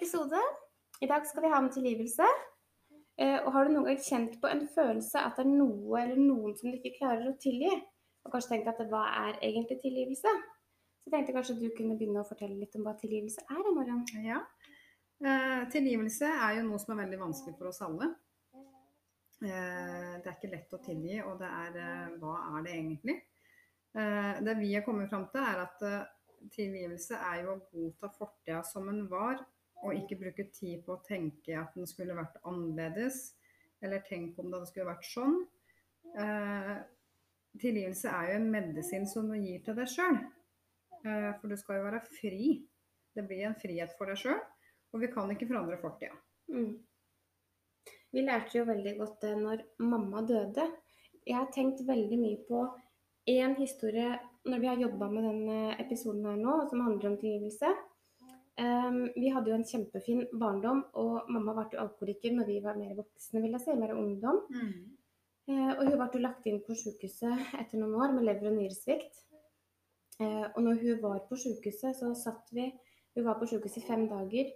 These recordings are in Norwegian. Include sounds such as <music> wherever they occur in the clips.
Episode. I dag skal vi ha om tilgivelse. Eh, Og har du noen gang kjent på en følelse at det er noe eller noen som du ikke klarer å tilgi? Og kanskje tenkt at hva er egentlig tilgivelse? Så jeg tenkte kanskje du kunne begynne å fortelle litt om hva tilgivelse er, Marion. Ja. Eh, tilgivelse er jo noe som er veldig vanskelig for oss alle. Eh, det er ikke lett å tilgi, og det er eh, hva er det egentlig? Eh, det vi har kommet fram til, er at eh, tilgivelse er jo å godta fortida som en var, og ikke bruke tid på å tenke at den skulle vært annerledes, eller tenk om det skulle vært sånn. Eh, tilgivelse er jo en medisin som du gir til deg sjøl. Eh, for du skal jo være fri. Det blir en frihet for deg sjøl, og vi kan ikke forandre fortida. Mm. Vi lærte jo veldig godt det når mamma døde. Jeg har tenkt veldig mye på én historie når vi har jobba med denne episoden her nå, som handler om tilgivelse. Ehm, vi hadde jo en kjempefin barndom, og mamma ble jo alkoholiker når vi var mer voksne, vil jeg si, mer ungdom. Eh, og hun ble jo lagt inn på sykehuset etter noen år med lever- og nyresvikt. Eh, og når hun var på sykehuset, så satt vi Hun var på sykehuset i fem dager.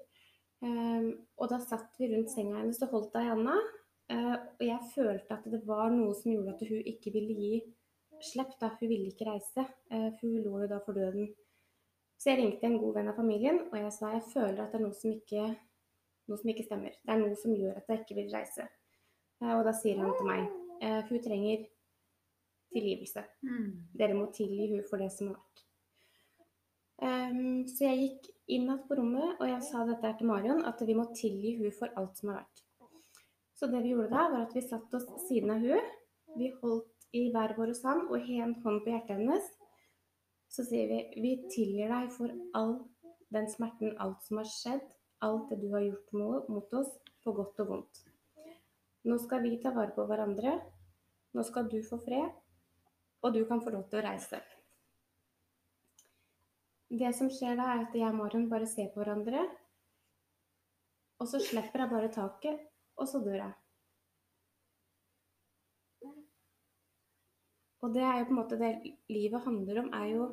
Ehm, og da satt vi rundt senga hennes og holdt henne i handa. Eh, og jeg følte at det var noe som gjorde at hun ikke ville gi slipp. da. Hun ville ikke reise. For hun lå jo da for døden. Så jeg ringte en god venn av familien, og jeg sa jeg føler at det er noe som ikke, noe som ikke stemmer. Det er noe som gjør at jeg ikke vil reise. Eh, og da sier han til meg For hun trenger tilgivelse. Dere må tilgi hun for det som har vært. Ehm, så jeg gikk inn igjen på rommet og jeg sa dette til Marion, at vi må tilgi hun for alt som har vært. Så det vi gjorde da, var at vi satte oss siden av hun. Vi holdt i hver vår hånd og en hånd på hjertet hennes. Så sier vi vi tilgir deg for all den smerten, alt som har skjedd, alt det du har gjort mot oss, på godt og vondt. Nå skal vi ta vare på hverandre. Nå skal du få fred, og du kan få lov til å reise. Det som skjer da, er at jeg og Marion bare ser på hverandre, og så slipper jeg bare taket, og så dør jeg. Og det er jo på en måte det livet handler om, er jo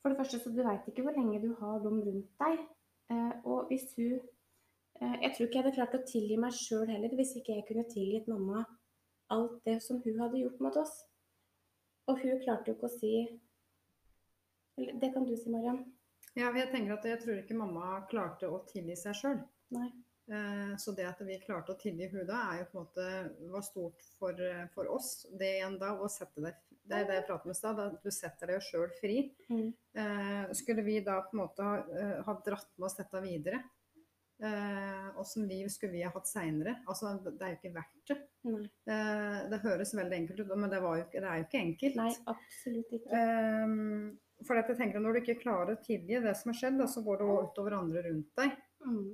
For det første, så du veit ikke hvor lenge du har dem rundt deg. Eh, og hvis hun eh, Jeg tror ikke jeg hadde klart å tilgi meg sjøl heller hvis ikke jeg kunne tilgitt mamma alt det som hun hadde gjort mot oss. Og hun klarte jo ikke å si Eller det kan du si, Mariam. Ja, jeg tenker at jeg tror ikke mamma klarte å tilgi seg sjøl. Eh, Så det at vi klarte å tilgi hun da, er jo på en måte var stort for, for oss. Det igjen da å sette deg Det er det jeg pratet med i stad, at du setter deg sjøl fri. Mm. Eh, skulle vi da på en måte ha, eh, ha dratt med oss dette videre? Eh, Åssen liv skulle vi ha hatt seinere? Altså, det er jo ikke verdt det. Eh, det høres veldig enkelt ut, men det, var jo det er jo ikke enkelt. Nei, absolutt ikke. Ehm, for at jeg tenker at Når du ikke klarer å tilgi det som har skjedd, da, så går det utover andre rundt deg. Mm.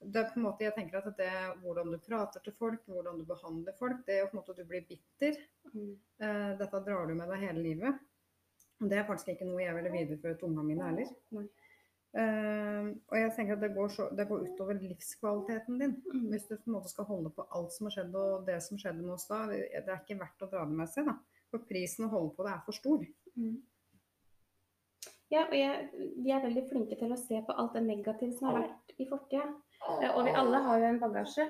Det er på en måte, jeg tenker at det Hvordan du prater til folk, hvordan du behandler folk, det er jo på en måte at du blir bitter. Mm. Uh, dette drar du med deg hele livet. Og det er faktisk ikke noe jeg ville videreføre til ungene mine heller. Mm. Uh, og jeg tenker at det går, så, det går utover livskvaliteten din. Mm. Hvis du på en måte skal holde på alt som har skjedd og det som skjedde med oss da, det det er ikke verdt å dra det med seg. da. For prisen å holde på det er for stor. Mm. Ja, og jeg, vi er veldig flinke til å se på alt det negative som har vært i fortida. Eh, Og vi alle har jo en bagasje.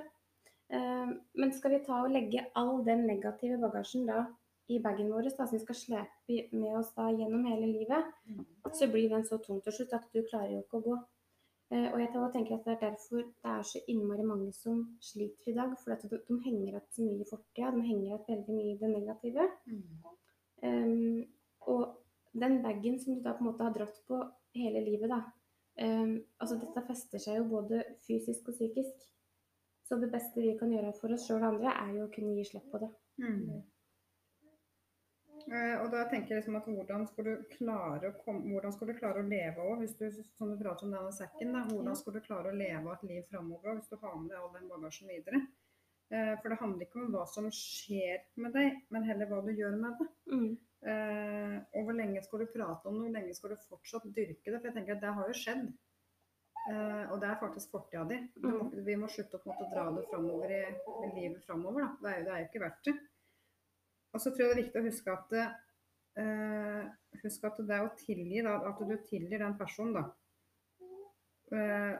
Eh, Men skal vi ta og legge all den negative bagasjen da i bagen vår, da, som vi skal slepe med oss da gjennom hele livet, så blir den så tung til slutt at du klarer jo ikke å gå. Eh, Og jeg tenker at det er derfor det er så innmari mange som sliter i dag. For at de, de henger igjen så mye i fortida. De henger igjen veldig mye i det negative. Um, og den bagen som du da på en måte har dratt på hele livet, da. Um, altså dette fester seg jo både fysisk og psykisk. Så det beste vi kan gjøre for oss sjøl og andre, er jo å kunne gi slipp på det. Mm. Eh, og da tenker jeg liksom at hvordan skal du klare å, komme, hvordan skal du klare å leve òg, hvis du som du prater om denne sekken, da, hvordan skal du klare å leve et liv framover hvis du har med deg all den bagasjen videre? Eh, for det handler ikke om hva som skjer med deg, men heller hva du gjør med det. Mm. Eh, og hvor lenge skal du prate om det, hvor lenge skal du fortsatt dyrke det? For jeg tenker at det har jo skjedd. Uh, og det er faktisk fortida di. Mm. Vi må slutte å på en måte dra det framover i, i livet framover. Da. Det, er, jo- det er jo ikke verdt det. Og så tror jeg det er viktig å huske at det, eh, husk at det å tilgi, da, at du tilgir den personen, da.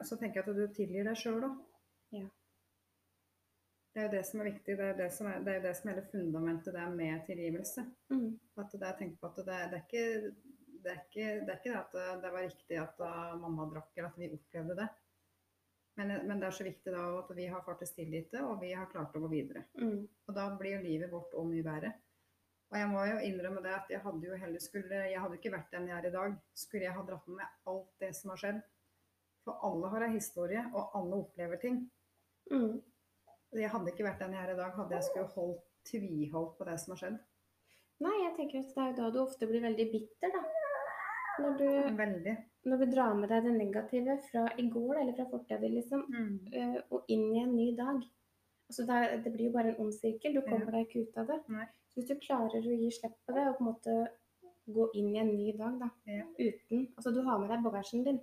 Så tenker jeg at du tilgir deg sjøl òg. Ja. Det er jo det som er viktig. Det er det som er, det er, det som er hele fundamentet det er med tilgivelse. Mm. At det er, på at det, det, er ikke, det, er ikke, det er ikke det at det, det var riktig at mamma drakk, eller at vi opplevde det. Men, men det er så viktig da at vi har faktisk tilgitt det, og vi har klart å gå videre. Mm. Og da blir jo livet vårt òg mye bedre. Og jeg må jo innrømme det at jeg hadde jo heller skulle Jeg hadde ikke vært den jeg er i dag, skulle jeg ha dratt med meg alt det som har skjedd. For alle har ei historie, og alle opplever ting. Mm. Jeg hadde ikke vært den jeg er i dag, hadde jeg skulle holdt tviholdt på det som har skjedd. Nei, jeg tenker at det er jo da du ofte blir veldig bitter, da. Når du, Veldig. når du drar med deg det negative fra i går eller fra fortida liksom, mm. og inn i en ny dag. Altså det, er, det blir jo bare en ond sirkel. Du kommer deg ikke ut av det. Nei. Så hvis du klarer å gi slipp på det og på en måte gå inn i en ny dag da, Ja. uten Altså du har med deg bagasjen din,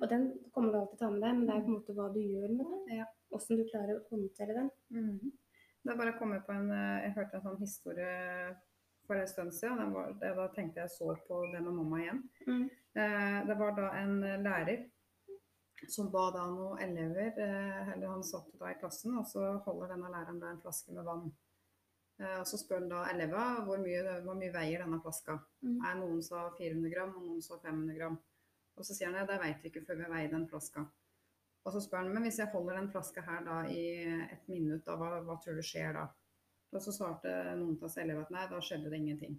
og den kommer du alltid til å ta med deg, men det er på en måte hva du gjør med den. Ja. Åssen du klarer å håndtere den. Mm. Det bare kommet på en eh, Jeg hørte en sånn historie for en stund siden. Den var, da tenkte jeg så på det med mamma igjen. Mm. Eh, det var da en eh, lærer som ba da noen elever eh, eller Han satt da i klassen, og så holder denne læreren da en flaske med vann. Eh, og Så spør han da elevene hvor hvor mye veier denne flaska. Mm. Er Noen sa 400 gram, og noen sa 500 gram. Og så sier han at det vet vi ikke før vi veier den flaska. Og så spør han men hvis jeg holder den flaska her da i et minutt, da, hva, hva tror du skjer da? Og så svarte noen av oss elever at nei, da skjedde det ingenting.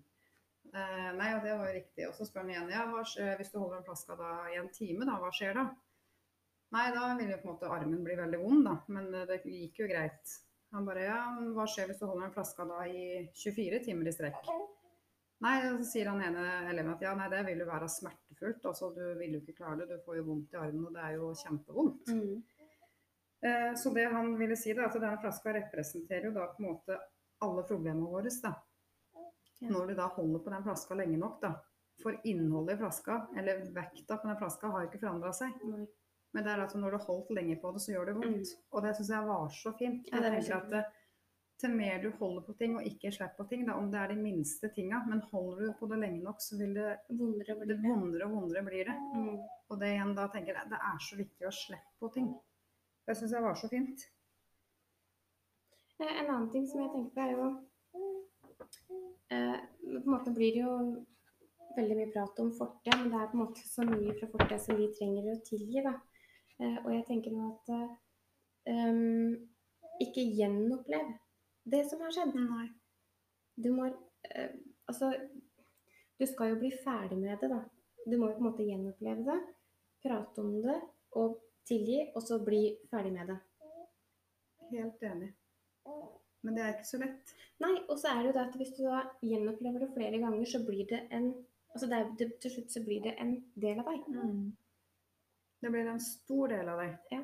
Eh, nei, og det var jo riktig. Og så spør han igjen ja, skjer- hvis du holder den flaska da i en time, da, hva skjer da? Nei, da vil jo på en måte armen bli veldig vond, da. Men eh, det gikk jo greit. Han bare ja, hva skjer hvis du holder den flaska da i 24 timer i strekk? Nei, så sier han ene eleven at ja, nei, det vil jo være smertefullt. Altså, du vil jo ikke klare det. Du får jo vondt i armen, og det er jo kjempevondt. Mm. Eh, så det han ville si, da, at denne flaska representerer jo da på en måte alle problemene våre. da. Ja. Når du da holder på den flaska lenge nok, da. For innholdet i flaska, eller vekta på den flaska, har ikke forandra seg. Nei. Men det er at når du har holdt lenge på det, så gjør det vondt. Og det syns jeg var så fint. Ja, det er jeg tenker at eh, til mer du holder på ting og ikke slipper på ting, da, om det er de minste tinga, men holder du på det lenge nok, så vil det Vondere det. vondere og vondere blir det. Mm. Og det igjen da tenker jeg, det er så viktig å slippe på ting. Det syns jeg var så fint. Eh, En annen ting som jeg tenker på, er jo eh, På en måte blir det jo veldig mye prat om fortida, men det er på en måte så mye fra fortida som vi trenger å tilgi. da. Eh, og jeg tenker nå at eh, em, ikke gjenopplev det som har skjedd. Nei. Du må eh, Altså, du skal jo bli ferdig med det, da. Du må jo på en måte gjenoppleve det, prate om det og tilgi, og så bli ferdig med det. Helt enig. Men det er ikke så lett. Nei, og så er det jo det at hvis du da gjenopplever det flere ganger, så blir det en Altså det er, det, til slutt så blir det en del av deg. Det blir en stor del av deg. Ja.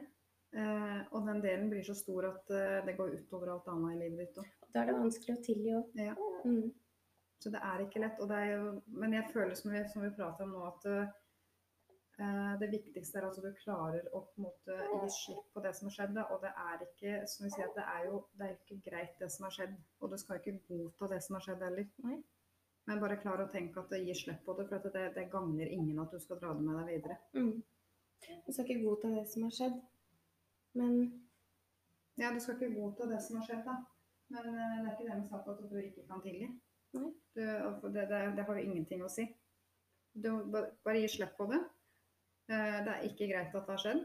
Eh, og den delen blir så stor at eh, det går utover alt annet i livet ditt òg. Da er det vanskelig å tilgi òg. Ja. Mm. Så det er ikke lett. Er jo, men jeg føler som vi, som vi prater om nå, at eh, det viktigste er at du klarer å på en måte gi slipp på det som har skjedd. da, Og det er ikke som vi sier, det er jo det er ikke greit, det som har skjedd. Og du skal ikke godta det som har skjedd heller. Nei. Men bare klar å tenke at det gir slipp på det, for det, det gagner ingen at du skal dra det med deg videre. Mm. Du skal ikke godta det som har skjedd, men Ja, du skal ikke godta det som har skjedd, da. Men eh, det er ikke det med sagt at du ikke kan tilgi. Du, det, det, det har jo ingenting å si. Du bare gi slipp på det. Eh, Det er ikke greit at det har skjedd.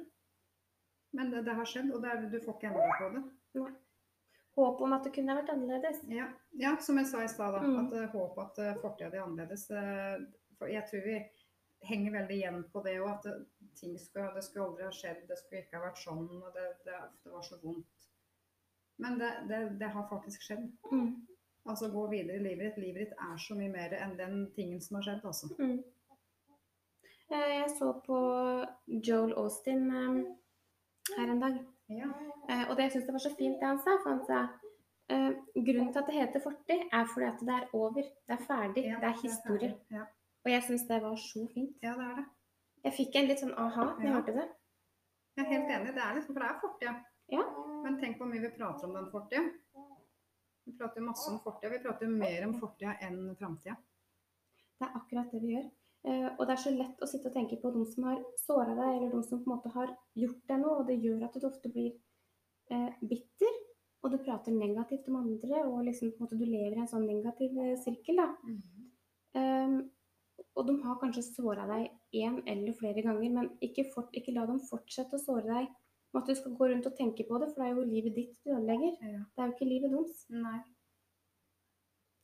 Men det, det har skjedd, og det er, du får ikke endra på det. håp om at det kunne vært annerledes. Ja, ja som jeg sa i stad, da, Mm. at håp håper at fortida di er annerledes. eh, for jeg tror vi henger veldig igjen på det òg, at det, ting skulle, det skulle aldri ha skjedd, det skulle ikke ha vært sånn, og det, det, det var så vondt. Men det, det, det har faktisk skjedd. Mm. Altså gå videre i livet ditt. Livet ditt er så mye mer enn den tingen som har skjedd, altså. Mm. Eh, Jeg så på Joel Austin eh, her en dag. Ja. Eh, Og det jeg syns det var så fint det han sa, for han sa grunnen til at det heter fortid, er fordi at det er over. Det er ferdig. Ja, det er historie. Ja. Og jeg syns det var så fint. ja, det er det. Jeg fikk en litt sånn aha da jeg Ja. hørte det. Jeg er helt enig. Det er liksom, for det er fortida. Ja. Men tenk hvor mye vi prater om den fortida. Vi prater masse om fortida. Vi prater mer om fortida enn framtida. Det er akkurat det vi gjør. Eh, og det er så lett å sitte og tenke på de som har såra deg, eller de som på en måte har gjort deg noe, og det gjør at du ofte blir eh, bitter. Og du prater negativt om andre, og liksom måte du lever i en sånn negativ eh, sirkel. da. Um, og de har kanskje såra deg én eller flere ganger, men ikke, fort, ikke la dem fortsette å såre deg med at du skal gå rundt og tenke på det, for det er jo livet ditt du ødelegger. Ja. Det er jo ikke livet deres.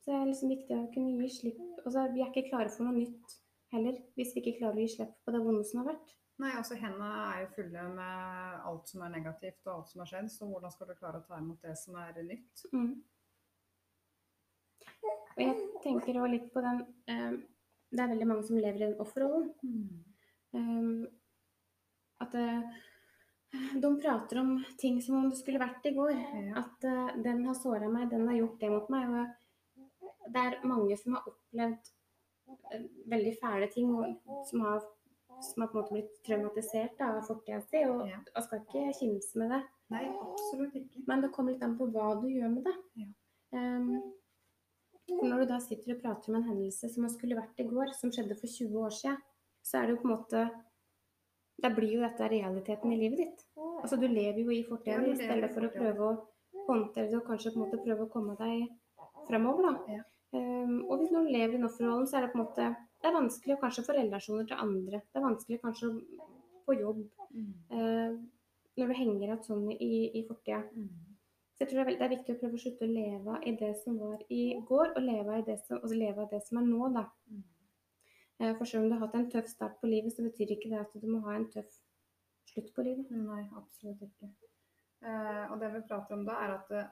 Så det er liksom viktig å kunne gi slipp. Altså, vi er ikke klare for noe nytt heller, hvis vi ikke klarer å gi slipp på det vonde som har vært. Nei, altså Hendene er jo fulle med alt som er negativt og alt som har skjedd, så hvordan skal du klare å ta imot det som er nytt? Mm. Og jeg tenker òg litt på den um, Det er veldig mange som lever i den offerrollen. Um, at eh, de prater om ting som om det skulle vært i går. Ja. At eh, den har såra meg, den har gjort det mot meg. Og det er mange som har opplevd eh, veldig fæle ting, og som har, som har på en måte blitt traumatisert da, av fortida si. Og Ja. skal ikke kimse med det. Nei, absolutt ikke. Men det kommer litt an på hva du gjør med det. Ja. Ehm, for når du da sitter og prater om en hendelse som skulle vært i går, som skjedde for 20 år siden, så er det jo på en måte Da blir jo dette realiteten i livet ditt. Altså Du lever jo i fortiden i stedet for å prøve å håndtere det og kanskje på en måte prøve å komme deg fremover. da. Ehm, og hvis noen lever i en offerrollen, så er det på en måte det er vanskelig å kanskje få relasjoner til andre. Det er vanskelig kanskje å- på jobb. eh, når du henger igjen sånn i, i fortida. Så jeg tror det er, det er viktig å prøve å slutte å leve i det som var i går, og leve i det som, altså leve av det som er nå. da. Mm. Eh, For selv om du har hatt en tøff start på livet, så betyr ikke det at du må ha en tøff slutt på livet. Nei, absolutt ikke. Eh, og det vi prater om da, er at eh,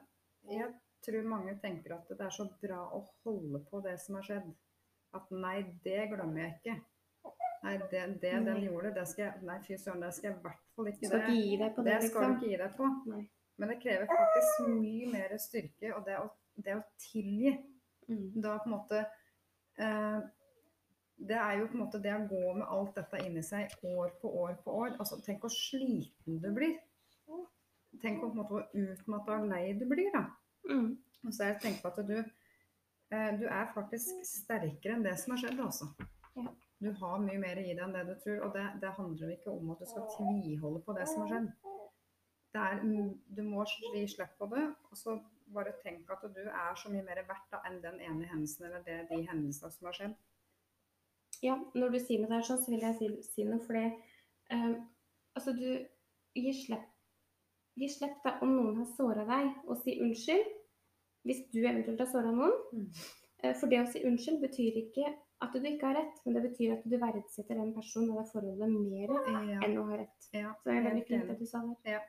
jeg tror mange tenker at det er så bra å holde på det som har skjedd. At nei, det glemmer jeg ikke. Nei, det, det den gjorde, det skal jeg Nei, fy søren, det skal jeg i hvert fall Du ikke. skal ikke gi deg på det, det skal du liksom. ikke gi deg på. Nei. Men det krever faktisk mye mer styrke, og det å, det å tilgi Mm. da på en måte eh, Det er jo på en måte det å gå med alt dette inni seg år på år på år. Altså, tenk hvor sliten du blir. Tenk på en måte hvor utmatta og lei du blir. da. Mm. Og så er jeg tenkt på at du, eh, du er faktisk sterkere enn det som har skjedd. altså. Ja. Du har mye mer i deg enn det du tror, og det, det handler ikke om at du skal tviholde på det som har skjedd. Er, du må gi slipp på det, og så bare tenk at du er så mye mer verdt da, enn den ene hendelsen eller det, de hendelsene som har skjedd. Ja, når du sier noe der sånn, så vil jeg si, si noe, fordi um, altså du gir slipp Gi slipp da om noen har såra deg, og si unnskyld hvis du eventuelt har såra noen. Mm. Eh, For det å si unnskyld betyr ikke at du ikke har rett, men det betyr at du verdsetter den personen og det forholdet mer Ja, enn å ha rett. ja, Så det er veldig fint at du sa det.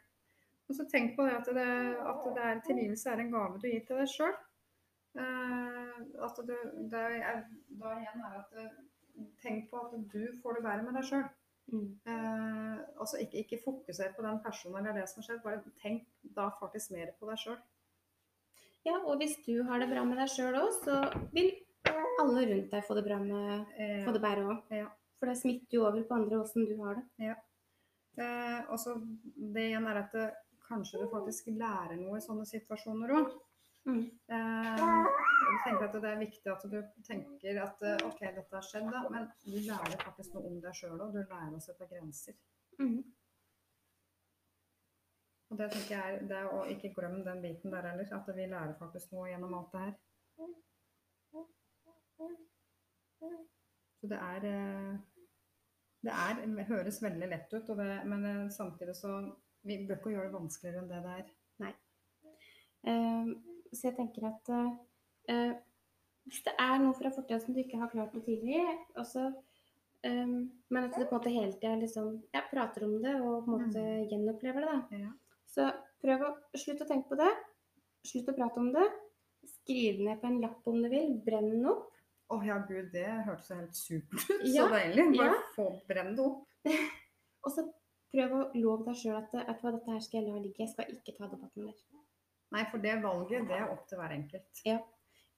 Og så tenk på det at, det, at det er, tilgivelse er en gave du gir til deg sjøl. at du, det er, da igjen er at eh, Tenk på at du får det bedre med deg sjøl. Mm. Eh, altså ikke, ikke fokuser på den personen eller det som har skjedd, bare tenk da faktisk mer på deg sjøl. Ja, og hvis du har det bra med deg sjøl òg, så vil alle rundt deg få det bra med Eh, få det bedre òg. Ja. For det smitter jo over på andre åssen du har det. eh, og så det igjen er at eh, kanskje du faktisk lærer noe i sånne situasjoner òg. Mm. Eh, jeg tenker at det er viktig at du tenker at eh, OK, dette har skjedd, da, men du lærer faktisk noe om deg sjøl òg. Du lærer å sette grenser. Mm. Og det tenker jeg er, det er å ikke glemme den biten der heller. At vi lærer faktisk noe gjennom alt det her. Så det er eh, Det er, det høres veldig lett ut, det, men samtidig så Vi bør ikke gjøre det vanskeligere enn det det er. Nei. så jeg tenker at eh, hvis det er noe fra fortida som du ikke har klart noe tidlig, også, eh, men at du på en måte hele tida liksom, ja, prater om det og på en måte gjenopplever det, da. Ja. så prøv å slutte å tenke på det. Slutt å prate om det. Skriv ned på en lapp om du vil. Brenn den opp. Å ja, gud, det hørtes helt supert ut. Ja, Så deilig. Bare ja. få brenne det opp. <laughs> Og så prøv å love deg sjøl at vet hva, dette her skal jeg la ligge. Jeg skal ikke ta debatten mer. Nei, for det valget, det er opp til hver enkelt. Ja.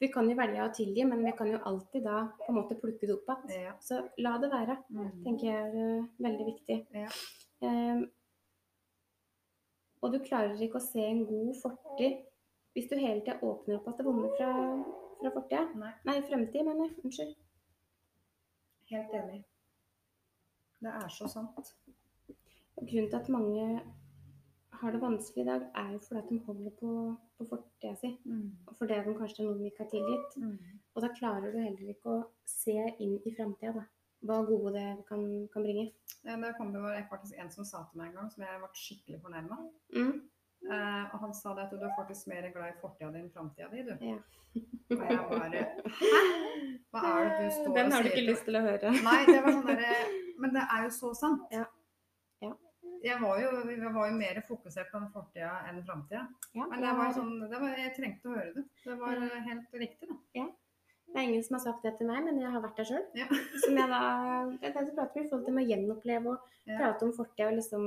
Vi kan jo velge å tilgi, men vi kan jo alltid da på en måte plukke det opp igjen. Ja. Så la det være, Mm. tenker jeg er eh, veldig viktig. Ja. Um, og du klarer ikke å se en god fortid hvis du hele tida åpner opp at det vonde fra, fra fortida. Nei, Nei, fremtid, mener jeg. Unnskyld. helt enig. Det er så sant. Grunnen til at mange har det vanskelig i dag, er jo fordi at de holder på, på fortida si. Mm. Og fordi de kanskje er noen vi ikke har tilgitt. Mm. Og da klarer du heller ikke å se inn i framtida. Hva gode det kan, kan bringe. Ja, Det kom det var faktisk en som sa til meg en gang, som jeg ble skikkelig fornærma. Mm. Uh, og han sa det at du er faktisk mer glad i fortida di enn framtida di, du. Ja. Og jeg bare Hæ? Hva er det du står Den og har du ikke lyst til å høre. Nei, det var sånn derre Men det er jo så sant. Ja. Jeg var jo, jeg var jo mer fokusert på den fortida enn framtida. Ja, Men det var sånn, det var, jeg trengte å høre det. Det var Ja. helt riktig, da. Ja. Det er ingen som har sagt det til meg, men jeg har vært der sjøl. Ja. <laughs> Som jeg da Det er det du prater om i forhold til å gjenoppleve og prate om fortida og liksom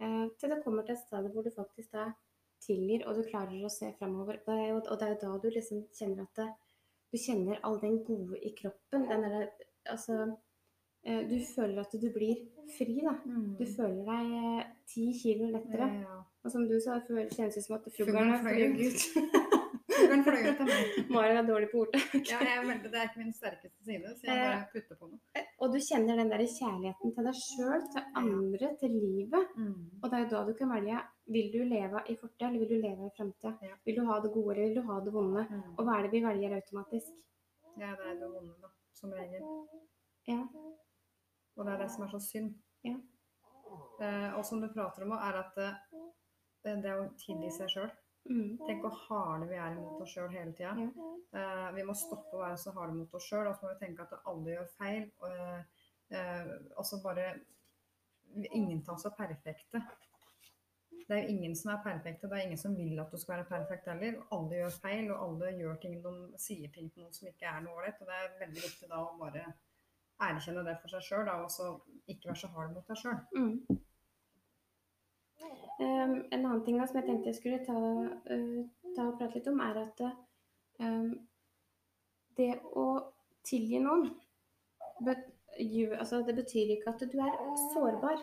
eh, Til det kommer til et sted hvor du faktisk da tilgir, og du klarer å se framover. Og, og det er jo da du liksom kjenner at det, du kjenner all den gode i kroppen. Den derre Altså Du føler at du blir fri, da. Mm. Du føler deg eh, ti kilo lettere. Ja. Og som du sa, det kjennes ut som at Fuglen fløy ut. <laughs> Fuglen fløy ut av meg. <laughs> Mari er dårlig på ord. Ja, jeg meldte det er ikke min sterkeste side, så jeg bare putter på noe. Og du kjenner den der kjærligheten til deg sjøl, til andre, til livet. Mm. Og det er jo da du kan velge vil du leve i fortida eller vil du leve i framtida. Ja. Vil du ha det gode eller vil du ha det vonde? Mm. Og hva er det vi velger automatisk? Ja, det er det vonde, da, som regel. Ja. Og det er det som er så synd. Ja. Eh, og som du prater om, er at det, det er å tilgi seg sjøl. Mm. Tenk hvor harde vi er imot oss sjøl hele tida. Ja. Eh, vi må stoppe å være så harde mot oss sjøl, og så må vi tenke at alle gjør feil. Og, eh, og så bare Ingen av oss er perfekte. Det er jo ingen som er perfekte. Det er ingen som vil at du skal være perfekt heller. Alle gjør feil, og alle gjør ting, de sier ting til noen som ikke er noe ålreit. Og det er veldig viktig da å bare erkjenne det for seg sjøl, og så ikke være så hard mot deg sjøl. Mm. Um, en annen ting som jeg tenkte jeg skulle ta, uh, ta og prate litt om, er at um, det å tilgi noen ju, altså, Det betyr ikke at du er sårbar.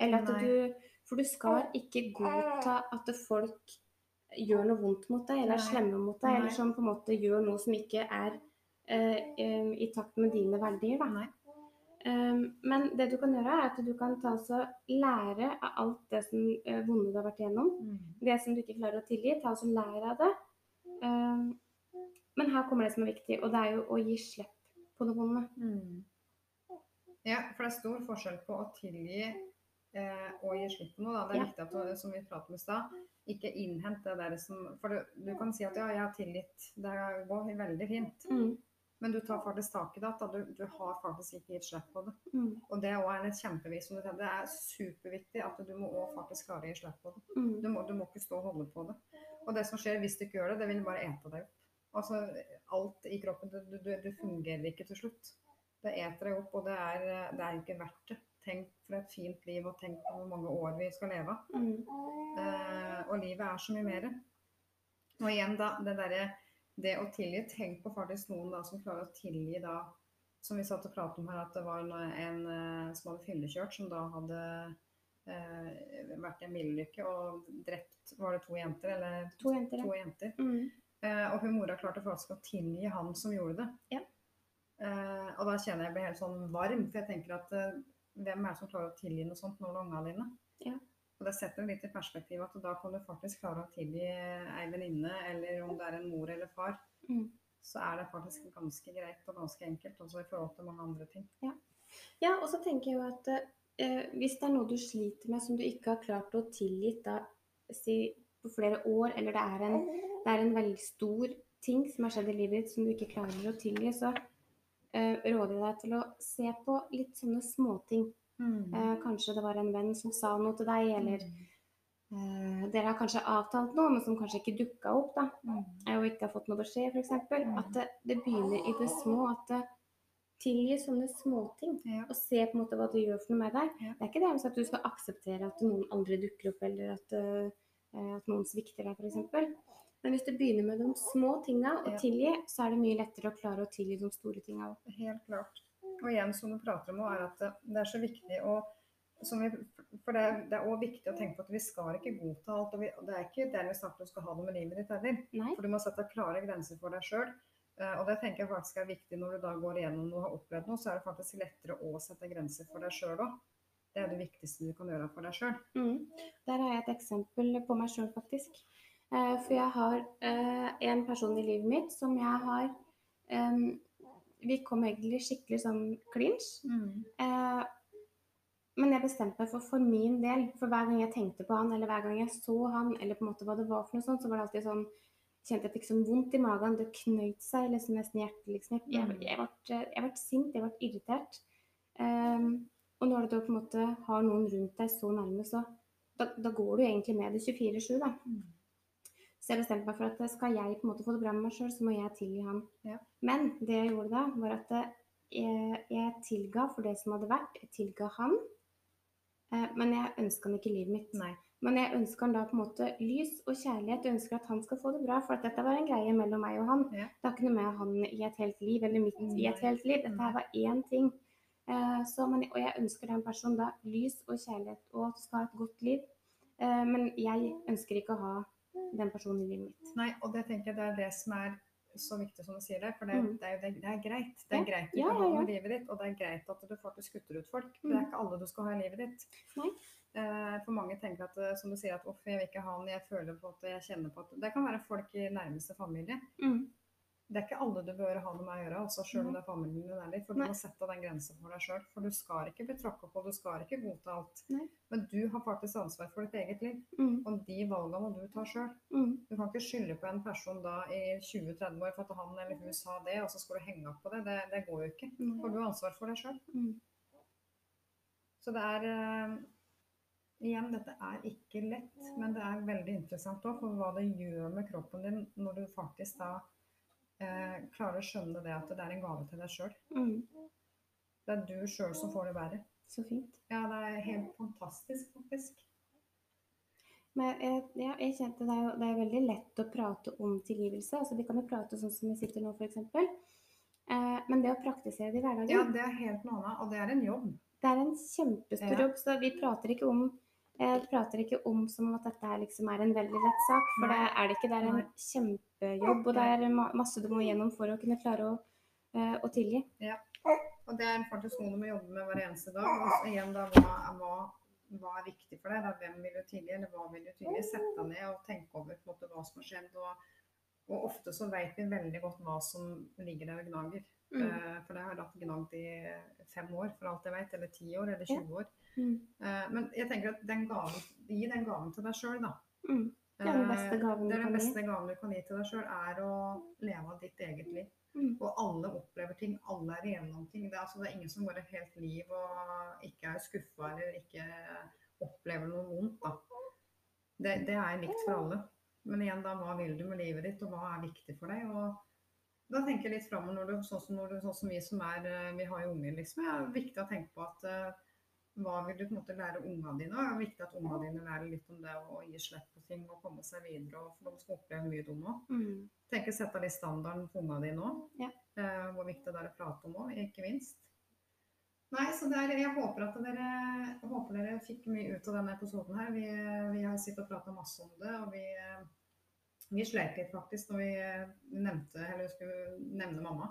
Eller at Nei. du For du skal ikke godta at folk gjør noe vondt mot deg, eller er slemme mot deg, Nei. eller som på en måte gjør noe som ikke er i takt med dine verdier. Da. Men det du kan gjøre, er at du kan ta så lære av alt det som uh, vonde du har vært igjennom. Mm. Det som du ikke klarer å tilgi, ta så lære av det. Men her kommer det som er viktig, og det er jo å gi slipp på det vonde. Mm. Ja, for det er stor forskjell på å tilgi eh, og gi slipp på noe. Da. Det er Ja. viktig at du, som vi pratet om i stad, ikke innhent det der som For du, du kan si at ja, jeg har tilgitt, det går veldig fint. Mm, Men du tar faktisk tak i det. At du, du har faktisk ikke gitt slipp på det. mm, Og det er et kjempevis. Det er superviktig at du må også faktisk klare å gi slipp på det. mm, Du må, du må ikke stå og holde på det. Og det som skjer hvis du ikke gjør det, det vil bare ete deg opp. Altså, alt i kroppen, det du, du fungerer ikke til slutt. Det eter deg opp, og det er, det er ikke verdt det. Tenk for et fint liv, og tenk på hvor mange år vi skal leve. mm, Eh, og livet er så mye mer. Og igjen, da, det derre Det å tilgi. Tenk på faktisk noen da som klarer å tilgi da Som vi satt og pratet om her, at det var en, en eh, som hadde fyllekjørt, som da hadde eh, vært i en bilulykke og drept Var det to jenter? Eller To jenter, to jenter. Mm, Eh, og hun mora klarte faktisk å tilgi han som gjorde det. Ja. Eh, og da kjenner jeg jeg blir helt sånn varm, for jeg tenker at eh, hvem er det som klarer å tilgi noe sånt når det er ungene dine? Ja. Og det setter litt i perspektiv at da kan du faktisk klare å tilgi ei venninne, eller om det er en mor eller far. mm. Så er det faktisk ganske greit og ganske enkelt, også i forhold til mange andre ting. Ja, og så tenker jeg jo at eh, hvis det er noe du sliter med som du ikke har klart å tilgi da, si, på flere år, eller det er, en, det er en veldig stor ting som har skjedd i livet ditt som du ikke klarer å tilgi, så eh, råder jeg deg til å se på litt sånne småting. Mm. Eh, kanskje det var en venn som sa noe til deg, eller eh, dere har kanskje avtalt noe, men som kanskje ikke dukka opp, da, Mm. og ikke har fått noe beskjed, f.eks. Mm. At det, det begynner i det små. At det tilgir sånne småting. Ja. Og se på en måte hva det gjør for noe med deg. Ja. Det er ikke det at du skal akseptere at noen andre dukker opp, eller at, uh, at noen svikter deg, f.eks. Men hvis du begynner med de små tinga og Ja. tilgi, så er det mye lettere å klare å tilgi de store tinga òg. Helt klart. Og igjen, som du prater om, er at det, det er så viktig å som vi, For det, det er òg viktig å tenke på at vi skal ikke godta alt. Og, vi, det er ikke dermed vi at du skal ha det med livet ditt heller. For du må sette klare grenser for deg sjøl. Og det tenker jeg faktisk er viktig når du da går igjennom noe og har opplevd noe, så er det faktisk lettere å sette grenser for deg sjøl òg. Det er det viktigste du kan gjøre for deg sjøl. Mm. Der har jeg et eksempel på meg sjøl, faktisk. Eh, for jeg har eh, en person i livet mitt som jeg har Vi kom egentlig skikkelig sånn clinch. Eh, men jeg bestemte meg for for min del, for hver gang jeg tenkte på han, eller hver gang jeg så han, eller på en måte hva det var for noe sånt, så var det alltid sånn Kjente jeg fikk sånn vondt i magen, det knøyt seg liksom nesten i hjertet. liksom. Jeg, Mm. jeg, ble, jeg ble sint, jeg ble irritert. Um, og når du på en måte har noen rundt deg så nærme, så da, da går du egentlig med det 24-7, da. Mm. Så jeg bestemte meg for at skal jeg på en måte få det bra med meg sjøl, så må jeg tilgi han. Ja. Men det jeg gjorde da, var at jeg, jeg tilga for det som hadde vært. Jeg tilga han. Eh, men jeg ønska han ikke i livet mitt. Nei. Men jeg ønsker han da på en måte lys og kjærlighet. Jeg ønsker at han skal få det bra, for at dette var en greie mellom meg og han. Ja. Det har ikke noe med han i et helt liv, eller mitt i et helt liv. Dette her var én ting. Eh, så, men, og jeg ønsker den personen da lys og kjærlighet, og at du skal ha et godt liv. Eh, men jeg ønsker ikke å ha den personen i livet mitt. Nei, og det tenker jeg det er det som er så viktig som du sier det. For det, Mm. det, er, det, det er greit. Det er greit du Ja, kan ha med livet ditt, og det er greit at du faktisk kutter ut folk. Mm. det er Mm. ikke alle du skal ha i livet ditt. Nei. Eh, for mange tenker at, eh, som du sier, at uff, jeg vil ikke ha han, jeg føler på at jeg kjenner på at Det kan være folk i nærmeste familie. Mm. Det er ikke alle du bør ha noe med å gjøre, altså selv om det er familien din heller. For du Nei. må sette den grensen for deg sjøl. For du skal ikke bli tråkka på, du skal ikke godta alt. Nei. Men du har faktisk ansvar for ditt eget liv, Mm. og de valgene må du ta sjøl. Mm. Du kan ikke skylde på en person da i 20-30 år for at han eller hun sa det, og så skal du henge opp på det. Det, det går jo ikke. Nei. For du har ansvar for deg sjøl. Mm. Så det er uh, Igjen, dette er ikke lett, men det er veldig interessant òg, for hva det gjør med kroppen din når du faktisk da eh, klarer å skjønne det at det er en gave til deg sjøl. Mm. Det er du sjøl som får det bedre. Så fint. Ja, det er helt fantastisk, faktisk. Men jeg, ja, jeg kjente det er, jo, det er veldig lett å prate om tilgivelse. Altså, vi kan jo prate sånn som vi sitter nå, f.eks. Eh, men det å praktisere det i hverdagen, Ja, det er helt noe annet, og det er en jobb. det er en kjempestor Ja. jobb. Så vi prater ikke om jeg prater ikke om som at dette her liksom er en veldig lett sak, for det er det ikke. Det er en Nei. Kjempejobb, og det er masse du må gjennom for å kunne klare å, eh, å tilgi. Og det er faktisk noe du må jobbe med hver eneste dag. Og igjen da, hva, hva, hva er viktig for deg? Da, hvem vil du tilgi, eller hva vil du tilgi? Sette deg ned og tenke over måte, hva som har skjedd. Og, og ofte så vet vi veldig godt hva som ligger der og gnager. Mm. Eh, for det har latt gnagd i fem år, for alt jeg vet, eller ti år, eller 20 år. Mm. Eh, men jeg tenker at den gaven, gi den gaven til deg sjøl, da. Mm. Det er den beste Eh, gaven du kan den gi. beste gaven du kan gi til deg sjøl, er å leve av ditt eget liv. Mm. Og alle opplever ting, alle er igjennom ting. Det er, altså, det er ingen som går et helt liv og ikke er skuffa eller ikke opplever noe vondt. Da. Det, det er likt for alle. Men igjen, da, hva vil du med livet ditt, og hva er viktig for deg? Og da tenker jeg litt framover, sånn, som når du, sånn som vi som er eh, Vi har jo unger, liksom. Det er viktig å tenke på at eh, hva vil du på en måte lære ungene dine? Det er viktig at ungene dine lærer litt om det å gi slipp på ting og komme seg videre. Og for de skal oppleve mye dumt òg. Mm. Tenker sette litt standarden for ungene dine òg. Ja. Eh, hvor viktig det er å prate om òg, ikke minst. Nei, så det er, Jeg håper at dere, jeg håper dere fikk mye ut av denne episoden. her. Vi, vi har sittet og prata masse om det. og vi, vi sleit litt faktisk når vi nevnte, eller skulle nevne mamma.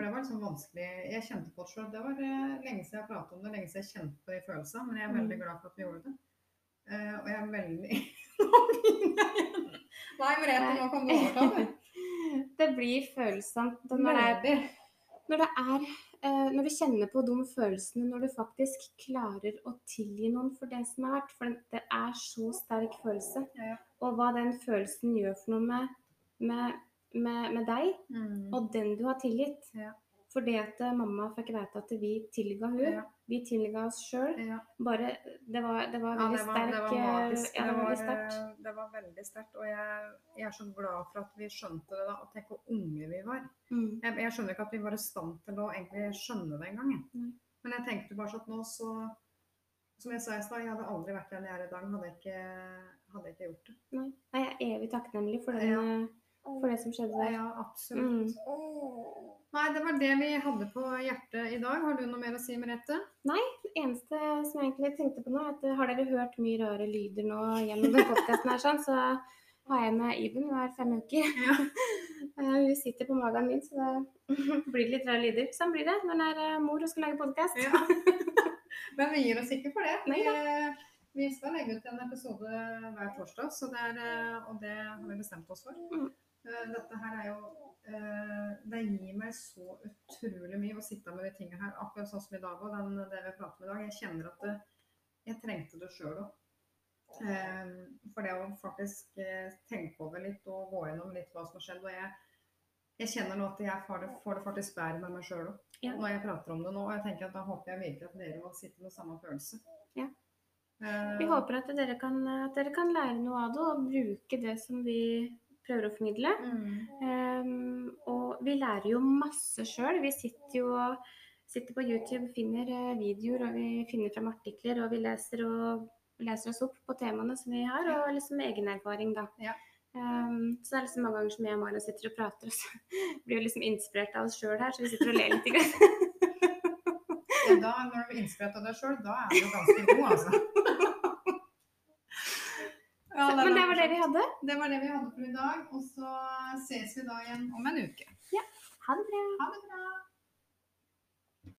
For det var liksom vanskelig. Jeg kjente på det sjøl. Det var eh, lenge siden jeg pratet om det, lenge siden jeg kjente på de følelsene. Men jeg er veldig Mm. glad for at vi gjorde det. Uh, og jeg er veldig <laughs> Nå begynner jeg igjen. Nei, Merete, nå kan du overta, du. <laughs> Det blir følsomt når det er når det er uh, Når du kjenner på de følelsene, når du faktisk klarer å tilgi noen for det som har vært. For det- det er så sterk følelse. Ja, ja. Og hva den følelsen gjør for noe med, med, med, med deg Mm. og den du har tilgitt. Ja. det at eh, mamma fikk vite at vi tilga hun. Ja. Vi tilga oss sjøl. Ja. Bare Det var, det var veldig det var, det var magisk. Ja, det var det, sterkt. var, det var veldig sterkt. Og jeg, jeg er så glad for at vi skjønte det da. Og tenk hvor unge vi var. Mm. Jeg, jeg skjønner ikke at vi var i stand til å egentlig skjønne det engang. Mm. Men jeg tenkte bare sånn at nå så Som jeg sa i stad, jeg hadde aldri vært der jeg er i dag, hadde jeg ikke, hadde jeg ikke gjort det. Nei. Nei, jeg er evig takknemlig for, den, eh, for det som skjedde der. Ja, absolutt. Mm. Nei, det var det vi hadde på hjertet i dag. Har du noe mer å si, Merete? Nei. Det eneste som jeg egentlig tenkte på nå, er at eh, har dere hørt mye rare lyder nå gjennom den podkasten her, sånn, så har jeg med Iben hver fem uker. Ja. <laughs> Eh, Hun sitter på magen min, så det <laughs> blir litt rare lyder. Sånn blir det når det er eh, mor og skal lage podkast. Ja. <laughs> Men vi gir oss ikke for det. Nei Vi, vi skal legge ut en episode hver torsdag, så det er, og det har vi bestemt oss for. Eh, Dette her er jo eh, Det gir meg så utrolig mye å sitte med de tingene her, akkurat sånn som i dag og den, det vi prater om i dag. Jeg kjenner at det, jeg trengte det sjøl òg. For det å faktisk eh, tenke over litt og gå gjennom litt hva som har skjedd. Og jeg, jeg kjenner nå at jeg får det, får det faktisk bedre med meg sjøl òg. Ja. Når jeg prater om det nå. Og jeg tenker at da håper jeg virkelig at dere må sitte med samme følelse. Ja. Eh, Vi håper at dere, kan, at dere kan lære noe av det og bruke det som vi prøver å formidle. mm, Um, og vi lærer jo masse sjøl. Vi sitter jo sitter på YouTube, finner eh, videoer og vi finner frem artikler. Og vi leser, og, leser oss opp på temaene som vi har, og liksom egen erfaring, da. Ja. Um, så det er liksom mange ganger som jeg og Maren sitter og prater, og så <laughs> blir vi liksom inspirert av oss sjøl her, så vi sitter og ler litt. ja, da, når du blir inspirert av deg sjøl, da er du ganske god, altså. <laughs> Ja, det men det var det vi hadde. det var det vi hadde for i dag. Og så ses vi da igjen om en uke. Ha det bra. Ha det bra.